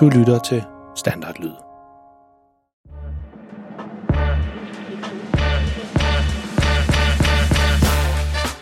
Du lytter til Standardlyd.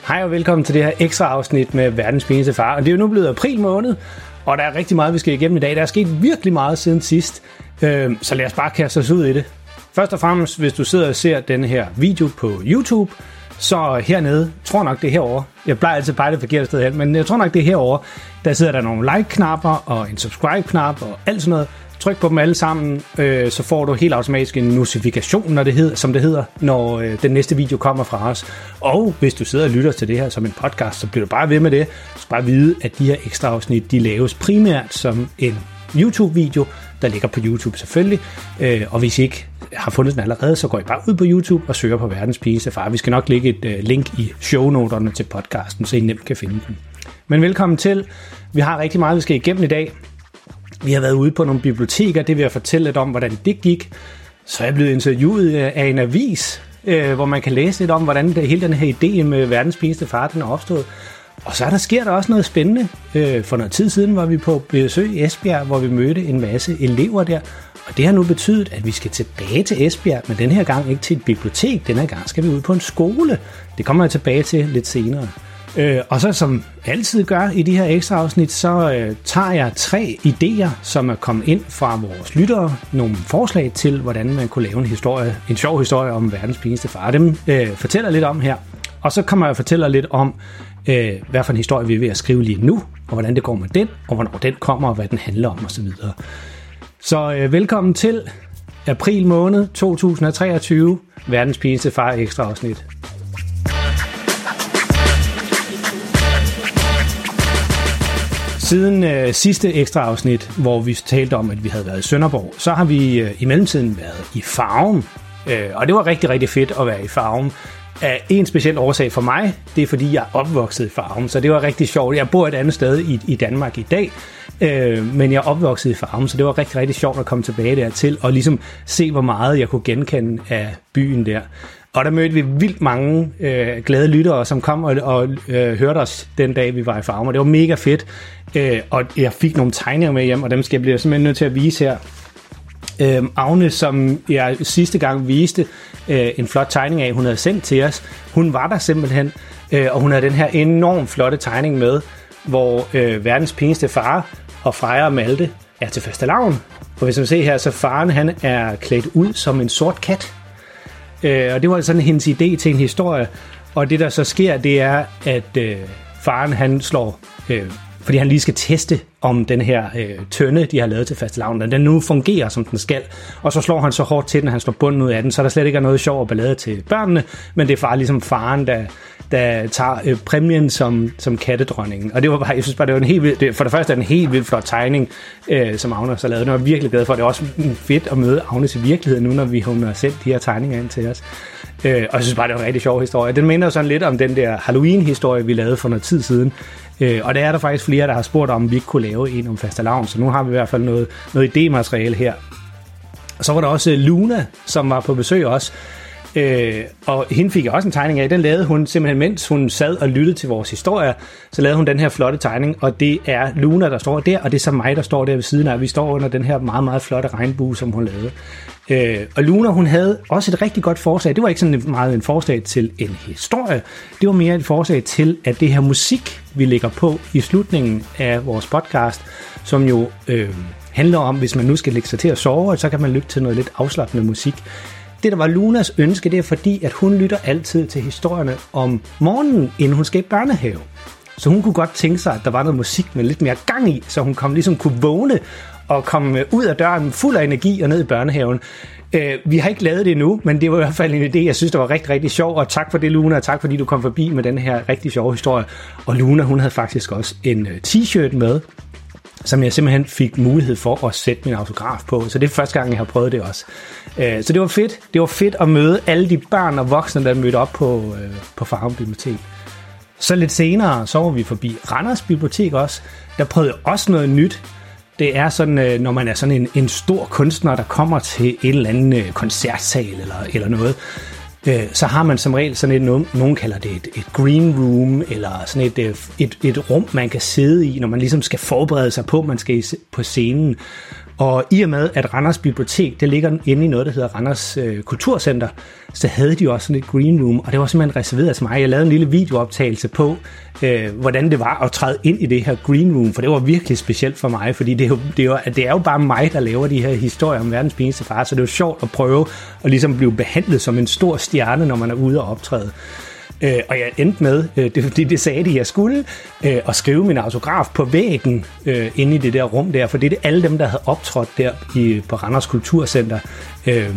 Hej og velkommen til det her ekstra afsnit med verdens peneste far. Og det er jo nu blevet april måned, og der er rigtig meget, vi skal igennem i dag. Der er sket virkelig meget siden sidst, øh, så lad os bare kaste os ud i det. Først og fremmest, hvis du sidder og ser denne her video på YouTube, så hernede, tror nok det er herovre, jeg plejer altid at pege det forkerte sted hen, men jeg tror nok det er herovre, der sidder der nogle like-knapper og en subscribe-knap og alt sådan noget. Tryk på dem alle sammen, øh, så får du helt automatisk en notifikation, når det hedder, som det hedder, når øh, den næste video kommer fra os. Og hvis du sidder og lytter til det her som en podcast, så bliver du bare ved med det. Du skal bare vide, at de her ekstra afsnit, de laves primært som en YouTube-video, der ligger på YouTube selvfølgelig. Øh, og hvis I ikke har fundet den allerede, så går I bare ud på YouTube og søger på Verdens Pigeste Far. Vi skal nok lægge et øh, link i shownoterne til podcasten, så I nemt kan finde den. Men velkommen til. Vi har rigtig meget, vi skal igennem i dag. Vi har været ude på nogle biblioteker, det vil jeg fortælle lidt om, hvordan det gik. Så er jeg blevet interviewet øh, af en avis, øh, hvor man kan læse lidt om, hvordan det, hele den her idé med verdens pigeste far, den er opstået. Og så er der sker der også noget spændende. Øh, for noget tid siden var vi på besøg i Esbjerg, hvor vi mødte en masse elever der. Og det har nu betydet, at vi skal tilbage til Esbjerg, men den her gang ikke til et bibliotek. Den her gang skal vi ud på en skole. Det kommer jeg tilbage til lidt senere. Øh, og så som altid gør i de her ekstra afsnit, så øh, tager jeg tre idéer, som er kommet ind fra vores lyttere. Nogle forslag til, hvordan man kunne lave en historie, en sjov historie om verdens pinligste far. Dem øh, fortæller lidt om her. Og så kommer jeg og fortæller lidt om, øh, hvad for en historie vi er ved at skrive lige nu, og hvordan det går med den, og hvornår den kommer, og hvad den handler om osv. Så, øh, velkommen til april måned 2023, verdens pinligste far ekstra afsnit. Siden øh, sidste ekstra afsnit, hvor vi talte om, at vi havde været i Sønderborg, så har vi øh, i mellemtiden været i Farven. Øh, og det var rigtig, rigtig fedt at være i Farven. Af en speciel årsag for mig, det er fordi, jeg er opvokset i Farven, så det var rigtig sjovt. Jeg bor et andet sted i, i Danmark i dag, øh, men jeg er opvokset i Farum, så det var rigtig, rigtig sjovt at komme tilbage dertil og ligesom se, hvor meget jeg kunne genkende af byen der. Og der mødte vi vildt mange øh, glade lyttere, som kom og, og øh, hørte os den dag, vi var i Farum, og det var mega fedt. Øh, og jeg fik nogle tegninger med hjem, og dem skal jeg blive simpelthen nødt til at vise her. Øh, Agne, som jeg sidste gang viste øh, en flot tegning af, hun havde sendt til os, hun var der simpelthen, øh, og hun havde den her enormt flotte tegning med, hvor øh, verdens pineste far og fejrer Malte er til fastelavn. Og hvis man ser her, så faren han er klædt ud som en sort kat. Øh, og det var altså sådan hendes idé til en historie. Og det der så sker, det er, at øh, faren han slår, øh, fordi han lige skal teste, om den her øh, tønde, de har lavet til fastelavn, den nu fungerer, som den skal. Og så slår han så hårdt til den, han slår bunden ud af den, så der slet ikke er noget sjov og ballade til børnene, men det er far ligesom faren, der, der tager øh, præmien som, som kattedronningen. Og det var bare, jeg synes bare, det var en helt vild, det, for det første er det en helt vildt flot tegning, øh, som Agnes har lavet. Den var virkelig glad for. Det er også fedt at møde Agnes i virkeligheden, nu når vi hun har sendt de her tegninger ind til os. Øh, og jeg synes bare, det var en rigtig sjov historie. Den minder sådan lidt om den der Halloween-historie, vi lavede for noget tid siden. Øh, og der er der faktisk flere, der har spurgt om, vi ikke kunne lave en om fastelavn, så nu har vi i hvert fald noget, noget idémateriale her. Og så var der også øh, Luna, som var på besøg også, Øh, og hende fik jeg også en tegning af. Den lavede hun simpelthen, mens hun sad og lyttede til vores historie, så lavede hun den her flotte tegning, og det er Luna, der står der, og det er så mig, der står der ved siden af. Vi står under den her meget, meget flotte regnbue, som hun lavede. Øh, og Luna, hun havde også et rigtig godt forslag. Det var ikke sådan meget en forslag til en historie. Det var mere et forslag til, at det her musik, vi lægger på i slutningen af vores podcast, som jo øh, handler om, hvis man nu skal lægge sig til at sove, så kan man lytte til noget lidt afslappende musik det, der var Lunas ønske, det er fordi, at hun lytter altid til historierne om morgenen, inden hun skal i børnehave. Så hun kunne godt tænke sig, at der var noget musik med lidt mere gang i, så hun kom, ligesom kunne vågne og komme ud af døren fuld af energi og ned i børnehaven. Øh, vi har ikke lavet det endnu, men det var i hvert fald en idé, jeg synes, der var rigtig, rigtig sjov. Og tak for det, Luna, og tak fordi du kom forbi med den her rigtig sjove historie. Og Luna, hun havde faktisk også en øh, t-shirt med, som jeg simpelthen fik mulighed for at sætte min autograf på. Så det er første gang, jeg har prøvet det også. Øh, så det var fedt. Det var fedt at møde alle de børn og voksne, der mødte op på, øh, på Farum Bibliotek. Så lidt senere, så var vi forbi Randers Bibliotek også. Der prøvede jeg også noget nyt. Det er sådan, øh, når man er sådan en, en stor kunstner, der kommer til en eller anden koncertsal eller, eller noget, øh, så har man som regel sådan et, nogen kalder det et, et green room, eller sådan et, øh, et, et rum, man kan sidde i, når man ligesom skal forberede sig på, man skal på scenen. Og i og med, at Randers Bibliotek, det ligger inde i noget, der hedder Randers øh, Kulturcenter, så havde de også sådan et green room, og det var simpelthen reserveret til mig. Jeg lavede en lille videooptagelse på, øh, hvordan det var at træde ind i det her green room, for det var virkelig specielt for mig, fordi det er, jo, det, er jo, det er jo bare mig, der laver de her historier om verdens pinligste far, så det er jo sjovt at prøve at ligesom blive behandlet som en stor stjerne, når man er ude og optræde. Øh, og jeg endte med, øh, det, det, det sagde de, jeg skulle, øh, at skrive min autograf på væggen øh, inde i det der rum der, for det er det alle dem, der havde optrådt der i, på Randers Kulturcenter, øh,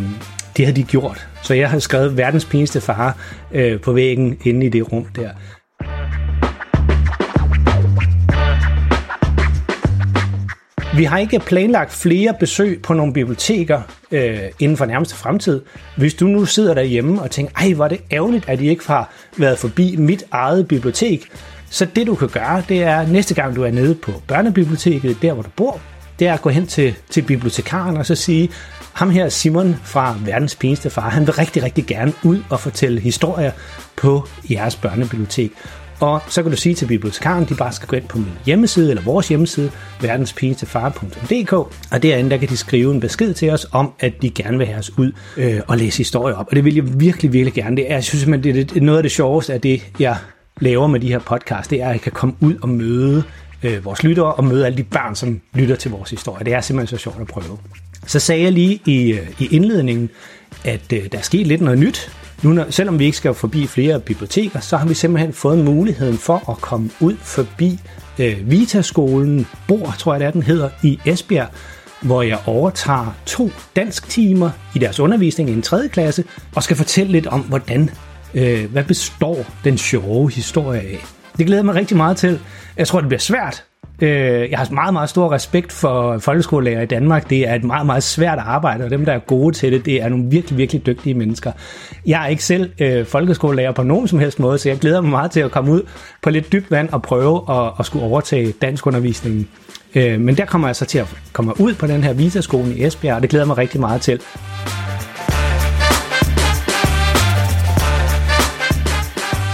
det havde de gjort. Så jeg havde skrevet verdens pinligste far øh, på væggen inde i det rum der. Vi har ikke planlagt flere besøg på nogle biblioteker øh, inden for nærmeste fremtid. Hvis du nu sidder derhjemme og tænker, ej, hvor er det ærgerligt, at I ikke har været forbi mit eget bibliotek, så det du kan gøre, det er næste gang du er nede på børnebiblioteket, der hvor du bor, det er at gå hen til, til bibliotekaren og så sige, ham her Simon fra Verdens Pineste Far, han vil rigtig, rigtig gerne ud og fortælle historier på jeres børnebibliotek. Og så kan du sige til bibliotekaren, de bare skal gå ind på min hjemmeside, eller vores hjemmeside, verdenspigetilfare.dk, og derinde der kan de skrive en besked til os om, at de gerne vil have os ud øh, og læse historier op. Og det vil jeg virkelig, virkelig gerne. Det er, jeg synes simpelthen, det er noget af det sjoveste af det, jeg laver med de her podcast, det er, at jeg kan komme ud og møde øh, vores lyttere og møde alle de børn, som lytter til vores historie. Det er simpelthen så sjovt at prøve. Så sagde jeg lige i, øh, i indledningen, at øh, der er sket lidt noget nyt nu, når, selvom vi ikke skal forbi flere biblioteker, så har vi simpelthen fået muligheden for at komme ud forbi øh, Vita-skolen, Bor, tror jeg det er, den hedder, i Esbjerg, hvor jeg overtager to dansk timer i deres undervisning i en tredje klasse, og skal fortælle lidt om, hvordan, øh, hvad består den sjove historie af. Det glæder mig rigtig meget til. Jeg tror, det bliver svært, Øh, jeg har meget, meget stor respekt for folkeskolelærer i Danmark. Det er et meget, meget svært arbejde, og dem, der er gode til det, det er nogle virkelig, virkelig dygtige mennesker. Jeg er ikke selv øh, folkeskolelærer på nogen som helst måde, så jeg glæder mig meget til at komme ud på lidt dybt vand og prøve at, at skulle overtage danskundervisningen. Øh, men der kommer jeg så til at komme ud på den her vitaskolen i Esbjerg, og det glæder mig rigtig meget til.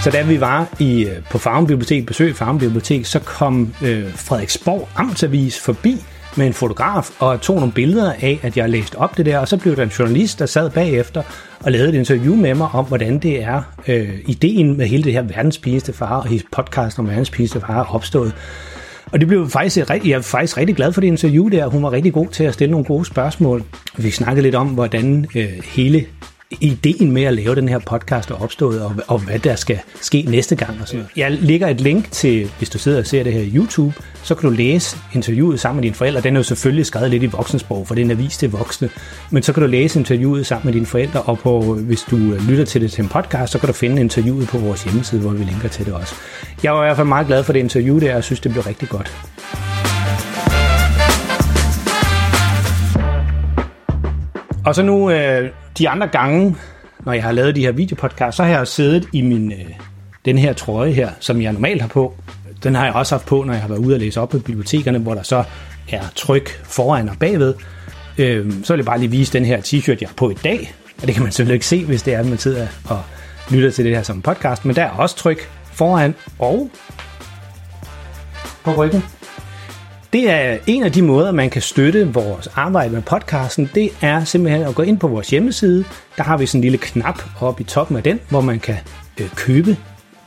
Så da vi var i, øh, på Farum Bibliotek, besøg Farum Bibliotek, så kom øh, Frederiksborg Amtsavis forbi med en fotograf og tog nogle billeder af, at jeg læste op det der, og så blev der en journalist, der sad bagefter og lavede et interview med mig om, hvordan det er, øh, ideen med hele det her verdens pigeste far og podcast om verdens pigeste far er opstået. Og det blev faktisk, øh, jeg er faktisk rigtig glad for det interview der. Hun var rigtig god til at stille nogle gode spørgsmål. Vi snakkede lidt om, hvordan øh, hele ideen med at lave den her podcast er opstået, og, og hvad der skal ske næste gang og sådan noget. Jeg lægger et link til, hvis du sidder og ser det her i YouTube, så kan du læse interviewet sammen med dine forældre. Den er jo selvfølgelig skrevet lidt i voksensprog, for den er vist til voksne. Men så kan du læse interviewet sammen med dine forældre, og på, hvis du lytter til det til en podcast, så kan du finde interviewet på vores hjemmeside, hvor vi linker til det også. Jeg var i hvert fald meget glad for det interview der, og synes, det blev rigtig godt. Og så nu øh, de andre gange, når jeg har lavet de her videopodcasts, så har jeg siddet i min, øh, den her trøje her, som jeg normalt har på. Den har jeg også haft på, når jeg har været ude og læse op på bibliotekerne, hvor der så er tryk foran og bagved. Øh, så vil jeg bare lige vise den her t-shirt, jeg har på i dag. Og det kan man selvfølgelig ikke se, hvis det er, at man sidder og lytter til det her som podcast. Men der er også tryk foran og på ryggen. Det er en af de måder, man kan støtte vores arbejde med podcasten. Det er simpelthen at gå ind på vores hjemmeside. Der har vi sådan en lille knap oppe i toppen af den, hvor man kan øh, købe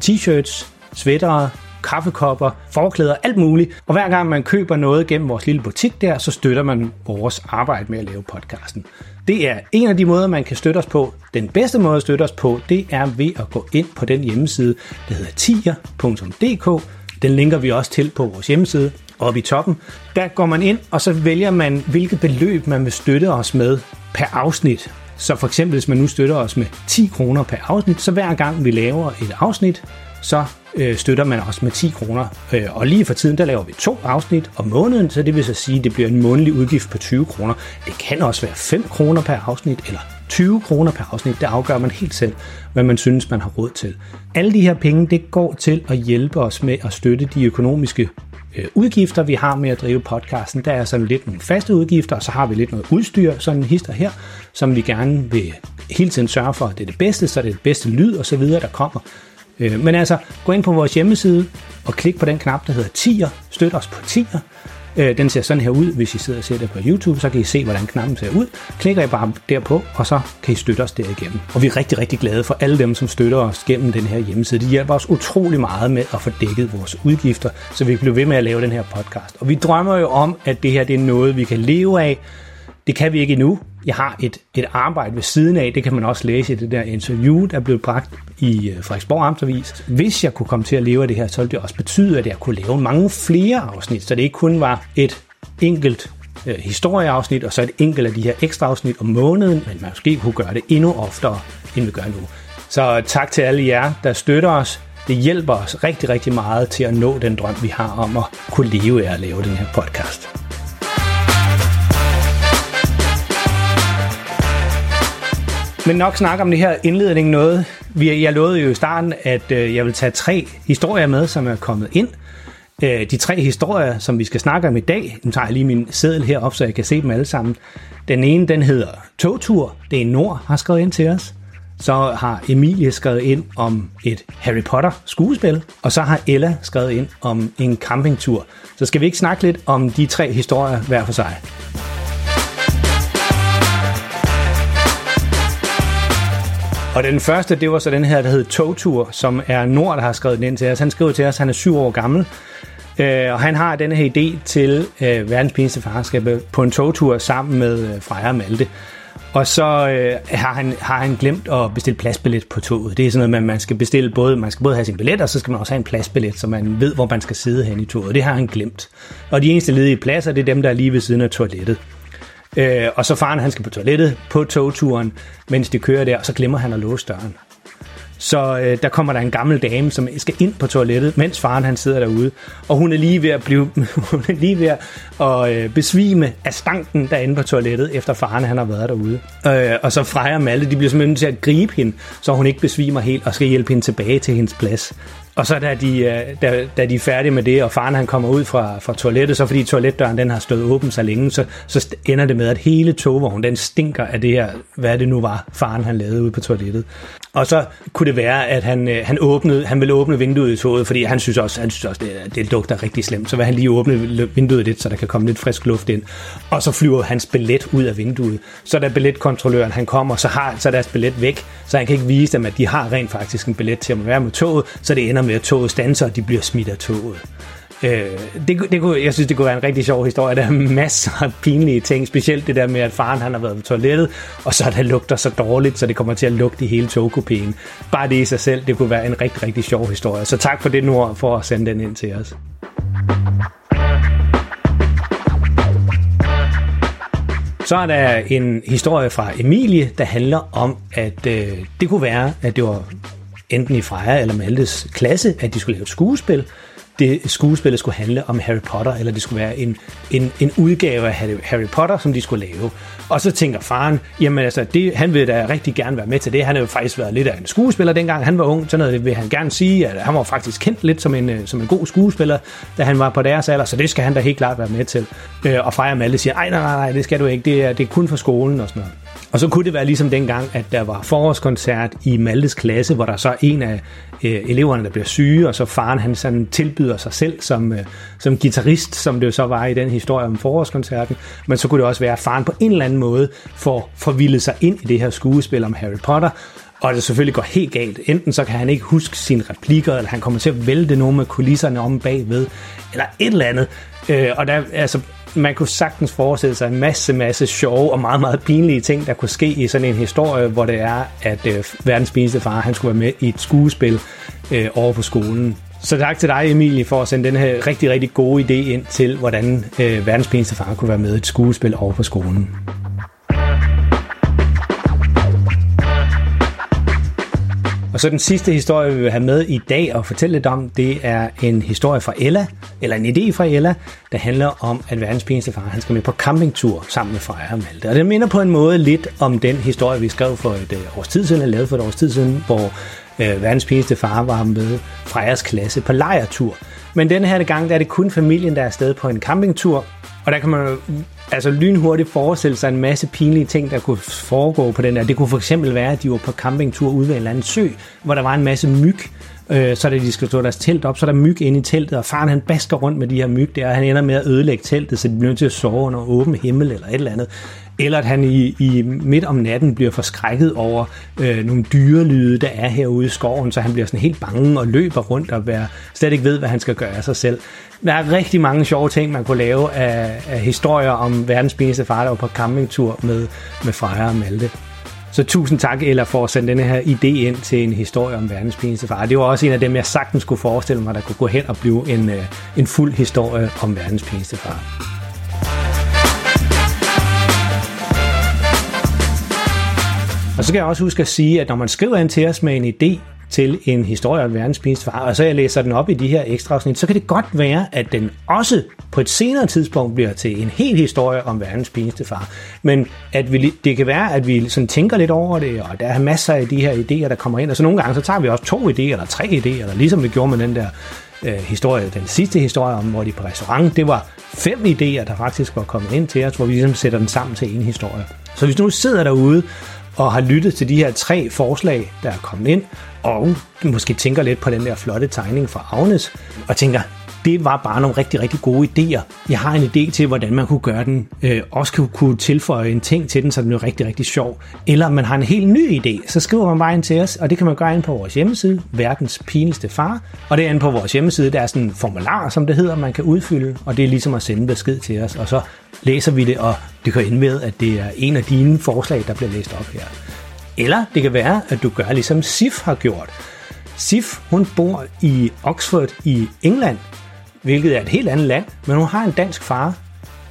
t-shirts, sweatere, kaffekopper, forklæder, alt muligt. Og hver gang man køber noget gennem vores lille butik der, så støtter man vores arbejde med at lave podcasten. Det er en af de måder, man kan støtte os på. Den bedste måde at støtte os på, det er ved at gå ind på den hjemmeside, der hedder tier.dk. Den linker vi også til på vores hjemmeside oppe i toppen. Der går man ind, og så vælger man, hvilket beløb man vil støtte os med per afsnit. Så for eksempel, hvis man nu støtter os med 10 kroner per afsnit, så hver gang vi laver et afsnit, så øh, støtter man os med 10 kroner. Øh, og lige for tiden, der laver vi to afsnit om måneden, så det vil så sige, at det bliver en månedlig udgift på 20 kroner. Det kan også være 5 kroner per afsnit, eller 20 kroner per afsnit. Det afgør man helt selv, hvad man synes, man har råd til. Alle de her penge, det går til at hjælpe os med at støtte de økonomiske øh, udgifter, vi har med at drive podcasten. Der er sådan lidt nogle faste udgifter, og så har vi lidt noget udstyr, sådan en hister her, som vi gerne vil hele tiden sørge for, at det er det bedste, så det er det bedste lyd og så videre, der kommer. Øh, men altså, gå ind på vores hjemmeside og klik på den knap, der hedder Tier. Støt os på Tier. Øh, den ser sådan her ud. Hvis I sidder og ser det på YouTube, så kan I se, hvordan knappen ser ud. Klikker I bare derpå, og så kan I støtte os derigennem. Og vi er rigtig, rigtig glade for alle dem, som støtter os gennem den her hjemmeside. Det hjælper os utrolig meget med at få dækket vores udgifter, så vi kan blive ved med at lave den her podcast. Og vi drømmer jo om, at det her det er noget, vi kan leve af. Det kan vi ikke endnu. Jeg har et, et arbejde ved siden af, det kan man også læse i det der interview, der blev bragt i øh, Frederiksborg Amtsavis. Hvis jeg kunne komme til at leve af det her, så ville det også betyde, at jeg kunne lave mange flere afsnit, så det ikke kun var et enkelt øh, historieafsnit, og så et enkelt af de her ekstra afsnit om måneden, men man måske kunne gøre det endnu oftere, end vi gør nu. Så tak til alle jer, der støtter os. Det hjælper os rigtig, rigtig meget til at nå den drøm, vi har om at kunne leve af at lave den her podcast. Men nok snak om det her indledning noget. Jeg lovede jo i starten, at øh, jeg vil tage tre historier med, som er kommet ind. Øh, de tre historier, som vi skal snakke om i dag, nu tager jeg lige min seddel herop, så jeg kan se dem alle sammen. Den ene, den hedder Togtur. Det er Nord, har skrevet ind til os. Så har Emilie skrevet ind om et Harry Potter skuespil, og så har Ella skrevet ind om en campingtur. Så skal vi ikke snakke lidt om de tre historier hver for sig. Og den første, det var så den her, der hed Togtur, som er Nord, der har skrevet den ind til os. Han skriver til os, han er syv år gammel, øh, og han har den her idé til øh, verdens pinligste farskab på en togtur sammen med øh, Freja og Malte. Og så øh, har, han, har han glemt at bestille pladsbillet på toget. Det er sådan noget, man, man skal bestille både, man skal både have sin billet, og så skal man også have en pladsbillet, så man ved, hvor man skal sidde hen i toget. Det har han glemt. Og de eneste ledige pladser, det er dem, der er lige ved siden af toilettet. Øh, og så faren han skal på toilettet på togturen, mens de kører der, og så glemmer han at låse døren. Så øh, der kommer der en gammel dame, som skal ind på toilettet, mens faren han sidder derude. Og hun er lige ved at blive hun er lige ved at øh, besvime af stanken derinde på toilettet, efter faren han har været derude. Øh, og så Freja og Malte, de bliver simpelthen til at gribe hende, så hun ikke besvimer helt, og skal hjælpe hende tilbage til hendes plads. Og så da de, øh, da, da de er færdige med det, og faren han kommer ud fra, fra toilettet, så fordi toiletdøren den har stået åben så længe, så, så ender det med, at hele togvognen den stinker af det her, hvad det nu var, faren han lavede ude på toilettet. Og så kunne det være, at han, øh, han, åbnede, han ville åbne vinduet i toget, fordi han synes også, han synes også det, det lugter rigtig slemt. Så vil han lige åbne vinduet lidt, så der kan komme lidt frisk luft ind. Og så flyver hans billet ud af vinduet. Så da billetkontrolløren han kommer, så har så deres billet væk, så han kan ikke vise dem, at de har rent faktisk en billet til at være med toget, så det ender med, at toget standser, og de bliver smidt af toget. Øh, det, det kunne, jeg synes, det kunne være en rigtig sjov historie. Der er masser af pinlige ting, specielt det der med, at faren han har været på toilettet, og så der lugter så dårligt, så det kommer til at lugte i hele togkopien. Bare det i sig selv, det kunne være en rigtig, rigtig sjov historie. Så tak for det, Nord, for at sende den ind til os. Så er der en historie fra Emilie, der handler om, at øh, det kunne være, at det var enten i Freja eller Maltes klasse, at de skulle lave et skuespil, det skuespillet skulle handle om Harry Potter, eller det skulle være en, en, en udgave af Harry Potter, som de skulle lave. Og så tænker faren, jamen altså, det, han vil da rigtig gerne være med til det. Han har jo faktisk været lidt af en skuespiller dengang han var ung, så noget vil han gerne sige, at han var faktisk kendt lidt som en, øh, som en god skuespiller, da han var på deres alder, så det skal han da helt klart være med til. Øh, og Freja Malle siger, nej, nej, nej, det skal du ikke, det er, det er kun for skolen og sådan noget. Og så kunne det være ligesom dengang, at der var forårskoncert i Maltes klasse, hvor der så er en af øh, eleverne, der bliver syge, og så faren han sådan tilbyder sig selv som, øh, som guitarist, som det jo så var i den historie om forårskoncerten. Men så kunne det også være, at faren på en eller anden måde får forvildet sig ind i det her skuespil om Harry Potter, og det selvfølgelig går helt galt. Enten så kan han ikke huske sine replikker, eller han kommer til at vælte nogle med kulisserne om bagved, eller et eller andet. Øh, og der, altså, man kunne sagtens forestille sig en masse, masse sjove og meget, meget pinlige ting, der kunne ske i sådan en historie, hvor det er, at øh, verdens pinligste far, han skulle være med i et skuespil øh, over på skolen. Så tak til dig, Emilie, for at sende den her rigtig, rigtig gode idé ind til, hvordan øh, verdens pæneste far kunne være med i et skuespil over på skolen. Og så den sidste historie, vi vil have med i dag og fortælle lidt om, det er en historie fra Ella, eller en idé fra Ella, der handler om, at verdens pæneste far han skal med på campingtur sammen med Freja og Malte. Og det minder på en måde lidt om den historie, vi skrev for et øh, års tid siden, eller lavede for et års tid siden, hvor øh, verdens pinligste far var med Frejas klasse på lejertur. Men denne her gang, der er det kun familien, der er afsted på en campingtur, og der kan man altså lynhurtigt forestille sig en masse pinlige ting, der kunne foregå på den der. Det kunne for eksempel være, at de var på campingtur ude ved en eller anden sø, hvor der var en masse myg, øh, så da de skal stå deres telt op, så er der myg inde i teltet, og faren han basker rundt med de her myg der, og han ender med at ødelægge teltet, så de bliver nødt til at sove under åben himmel eller et eller andet. Eller at han i, i midt om natten bliver forskrækket over øh, nogle dyrelyde, der er herude i skoven, så han bliver sådan helt bange og løber rundt og være, slet ikke ved, hvad han skal gøre af sig selv. Der er rigtig mange sjove ting, man kunne lave af, af historier om verdens bedste far, der var på campingtur med, med Freja og Malte. Så tusind tak, Ella, for at sende denne her idé ind til en historie om verdens pinligste far. Det var også en af dem, jeg sagtens skulle forestille mig, der kunne gå hen og blive en, øh, en fuld historie om verdens pinligste far. Og så kan jeg også huske at sige, at når man skriver ind til os med en idé til en historie om verdens pinligste far, og så jeg læser den op i de her ekstra afsnit, så kan det godt være, at den også på et senere tidspunkt bliver til en hel historie om verdens pinligste far. Men at vi, det kan være, at vi sådan tænker lidt over det, og der er masser af de her idéer, der kommer ind, og så nogle gange så tager vi også to idéer eller tre idéer, eller ligesom vi gjorde med den der øh, historie, den sidste historie om, hvor de på restaurant, det var fem idéer, der faktisk var kommet ind til os, hvor vi ligesom sætter den sammen til en historie. Så hvis du nu sidder derude og har lyttet til de her tre forslag, der er kommet ind, og måske tænker lidt på den der flotte tegning fra Agnes, og tænker, det var bare nogle rigtig, rigtig gode idéer. Jeg har en idé til, hvordan man kunne gøre den, øh, også kunne, kunne tilføje en ting til den, så den bliver rigtig, rigtig sjov. Eller man har en helt ny idé, så skriver man bare ind til os, og det kan man gøre ind på vores hjemmeside, Verdens Pinligste Far. Og det er inde på vores hjemmeside, der er sådan en formular, som det hedder, man kan udfylde, og det er ligesom at sende besked til os, og så læser vi det, og det kan ende med, at det er en af dine forslag, der bliver læst op her. Eller det kan være, at du gør ligesom Sif har gjort. Sif, hun bor i Oxford i England, hvilket er et helt andet land, men hun har en dansk far.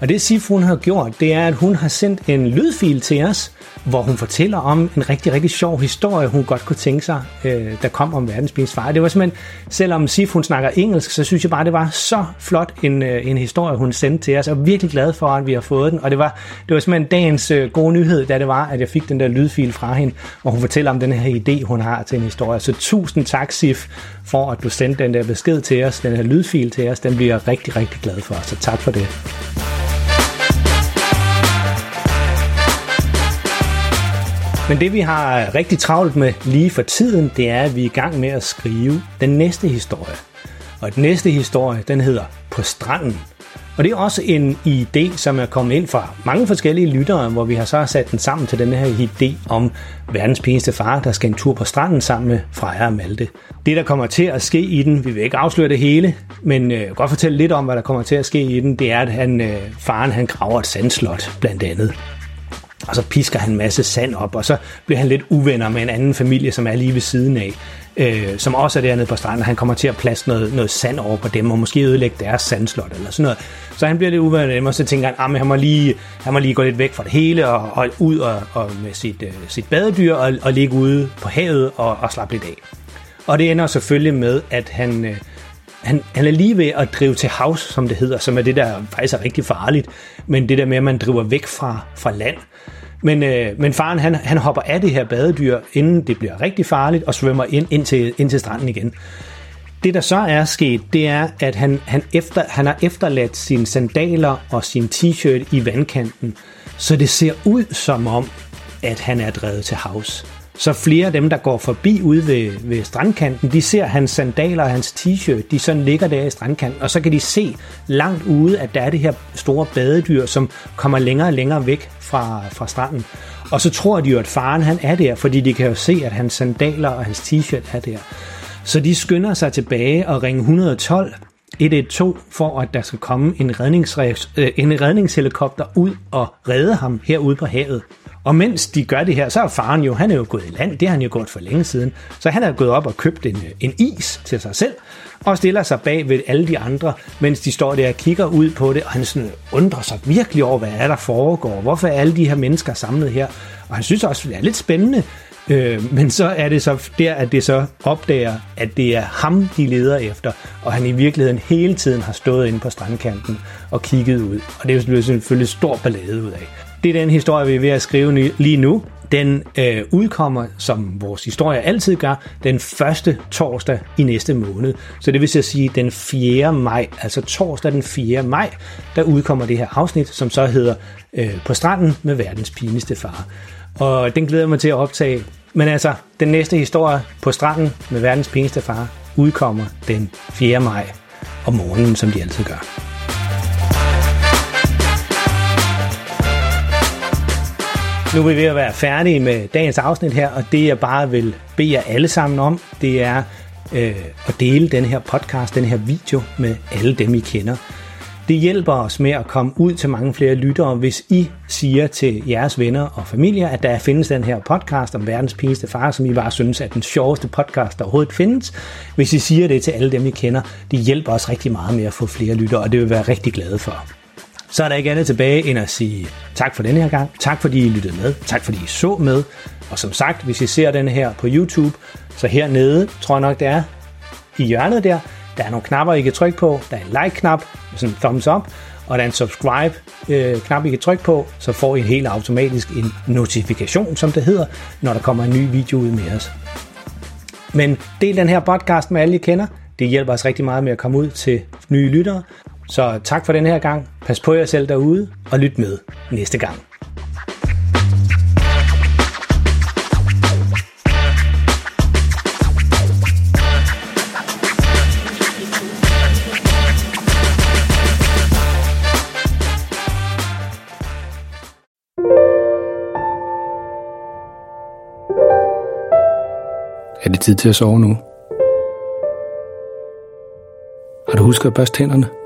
Og det Sif, hun har gjort, det er, at hun har sendt en lydfil til os, hvor hun fortæller om en rigtig, rigtig sjov historie, hun godt kunne tænke sig, øh, der kom om verdensbilens far. Det var simpelthen, selvom Sif hun snakker engelsk, så synes jeg bare, det var så flot en, øh, en historie, hun sendte til os. Jeg er virkelig glad for, at vi har fået den. Og det var, det var simpelthen dagens øh, gode nyhed, da det var, at jeg fik den der lydfil fra hende, hvor hun fortæller om den her idé, hun har til en historie. Så tusind tak, Sif, for at du sendte den der besked til os, den her lydfil til os. Den bliver jeg rigtig, rigtig glad for. Så tak for det. Men det vi har rigtig travlt med lige for tiden, det er, at vi er i gang med at skrive den næste historie. Og den næste historie, den hedder På stranden. Og det er også en idé, som er kommet ind fra mange forskellige lyttere, hvor vi har så sat den sammen til den her idé om verdens pinligste far, der skal en tur på stranden sammen med Freja og Malte. Det, der kommer til at ske i den, vi vil ikke afsløre det hele, men øh, godt fortælle lidt om, hvad der kommer til at ske i den, det er, at han, øh, faren han graver et sandslot, blandt andet. Og så pisker han en masse sand op, og så bliver han lidt uvenner med en anden familie, som er lige ved siden af, øh, som også er dernede på stranden. Han kommer til at plads noget, noget sand over på dem, og måske ødelægge deres sandslot eller sådan noget. Så han bliver lidt uvenner med dem, og så tænker han, ah, at han, må lige, han må lige gå lidt væk fra det hele, og, og ud og, og med sit, øh, sit badedyr, og, og ligge ude på havet og, og slappe lidt af. Og det ender selvfølgelig med, at han... Øh, han, han er lige ved at drive til havs, som det hedder, som er det, der faktisk er rigtig farligt. Men det der med, at man driver væk fra, fra land. Men, øh, men faren han, han hopper af det her badedyr, inden det bliver rigtig farligt, og svømmer ind, ind, til, ind til stranden igen. Det, der så er sket, det er, at han, han, efter, han har efterladt sine sandaler og sin t-shirt i vandkanten, så det ser ud som om, at han er drevet til havs. Så flere af dem, der går forbi ude ved, ved strandkanten, de ser hans sandaler og hans t-shirt, de sådan ligger der i strandkanten, og så kan de se langt ude, at der er det her store badedyr, som kommer længere og længere væk fra, fra stranden. Og så tror de jo, at faren han er der, fordi de kan jo se, at hans sandaler og hans t-shirt er der. Så de skynder sig tilbage og ringer 112 112 for, at der skal komme en, øh, en redningshelikopter ud og redde ham herude på havet. Og mens de gør det her, så er faren jo, han er jo gået i land, det har han jo gjort for længe siden. Så han er gået op og købt en, en is til sig selv, og stiller sig bag ved alle de andre, mens de står der og kigger ud på det, og han sådan undrer sig virkelig over, hvad er der foregår, hvorfor er alle de her mennesker samlet her, og han synes også, det er lidt spændende, øh, men så er det så der, at det så opdager, at det er ham, de leder efter, og han i virkeligheden hele tiden har stået inde på strandkanten og kigget ud, og det er jo selvfølgelig stor ballade ud af. Det er den historie, vi er ved at skrive lige nu. Den øh, udkommer, som vores historie altid gør, den første torsdag i næste måned. Så det vil sige den 4. maj, altså torsdag den 4. maj, der udkommer det her afsnit, som så hedder øh, På stranden med verdens pinligste far. Og den glæder jeg mig til at optage. Men altså, den næste historie på stranden med verdens pinligste far udkommer den 4. maj om morgenen, som de altid gør. Nu er vi ved at være færdige med dagens afsnit her, og det jeg bare vil bede jer alle sammen om, det er øh, at dele den her podcast, den her video med alle dem, I kender. Det hjælper os med at komme ud til mange flere lyttere, hvis I siger til jeres venner og familier, at der findes den her podcast om verdens pinligste far, som I bare synes er den sjoveste podcast, der overhovedet findes. Hvis I siger det til alle dem, I kender, det hjælper os rigtig meget med at få flere lyttere, og det vil vi være rigtig glade for så er der ikke andet tilbage end at sige tak for denne her gang. Tak fordi I lyttede med. Tak fordi I så med. Og som sagt, hvis I ser den her på YouTube, så hernede, tror jeg nok det er, i hjørnet der, der er nogle knapper, I kan trykke på. Der er en like-knap, sådan en thumbs up, og der er en subscribe-knap, øh, I kan trykke på, så får I helt automatisk en notifikation, som det hedder, når der kommer en ny video ud med os. Men del den her podcast med alle, I kender. Det hjælper os rigtig meget med at komme ud til nye lyttere, så tak for den her gang. Pas på jer selv derude, og lyt med næste gang. Er det tid til at sove nu? Har du husket at børste tænderne?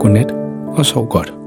Godnat og sov godt.